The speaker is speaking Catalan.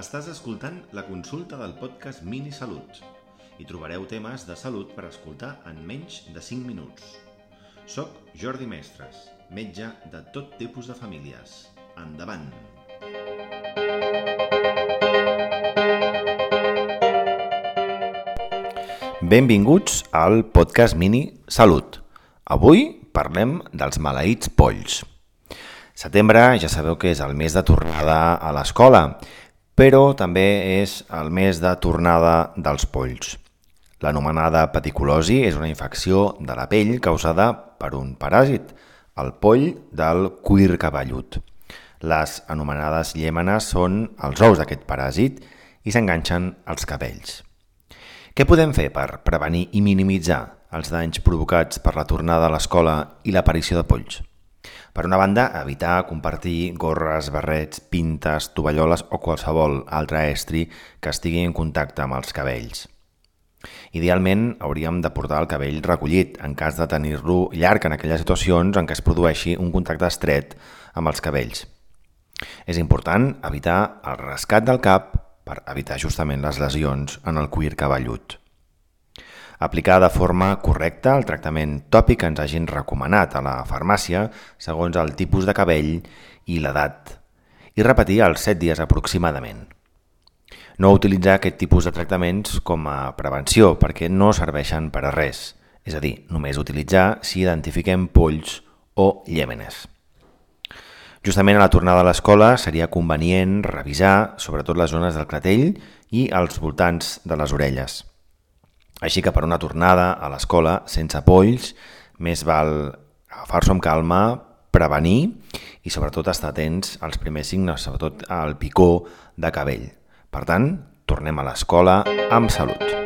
Estàs escoltant la consulta del podcast Mini Salut. Hi trobareu temes de salut per escoltar en menys de 5 minuts. Soc Jordi Mestres, metge de tot tipus de famílies. Endavant! Benvinguts al podcast Mini Salut. Avui parlem dels maleïts polls. Setembre ja sabeu que és el mes de tornada a l'escola però també és el mes de tornada dels polls. L'anomenada peticulosi és una infecció de la pell causada per un paràsit, el poll del cuir cabellut. Les anomenades llèmenes són els ous d'aquest paràsit i s'enganxen als cabells. Què podem fer per prevenir i minimitzar els danys provocats per la tornada a l'escola i l'aparició de polls? Per una banda, evitar compartir gorres, barrets, pintes, tovalloles o qualsevol altre estri que estigui en contacte amb els cabells. Idealment, hauríem de portar el cabell recollit en cas de tenir-lo llarg en aquelles situacions en què es produeixi un contacte estret amb els cabells. És important evitar el rescat del cap per evitar justament les lesions en el cuir cabellut aplicar de forma correcta el tractament tòpic que ens hagin recomanat a la farmàcia segons el tipus de cabell i l'edat i repetir els 7 dies aproximadament. No utilitzar aquest tipus de tractaments com a prevenció perquè no serveixen per a res, és a dir, només utilitzar si identifiquem polls o llèmenes. Justament a la tornada a l'escola seria convenient revisar sobretot les zones del clatell i els voltants de les orelles. Així que per una tornada a l'escola sense polls, més val agafar-s'ho amb calma, prevenir i sobretot estar atents als primers signes, sobretot al picó de cabell. Per tant, tornem a l'escola amb salut.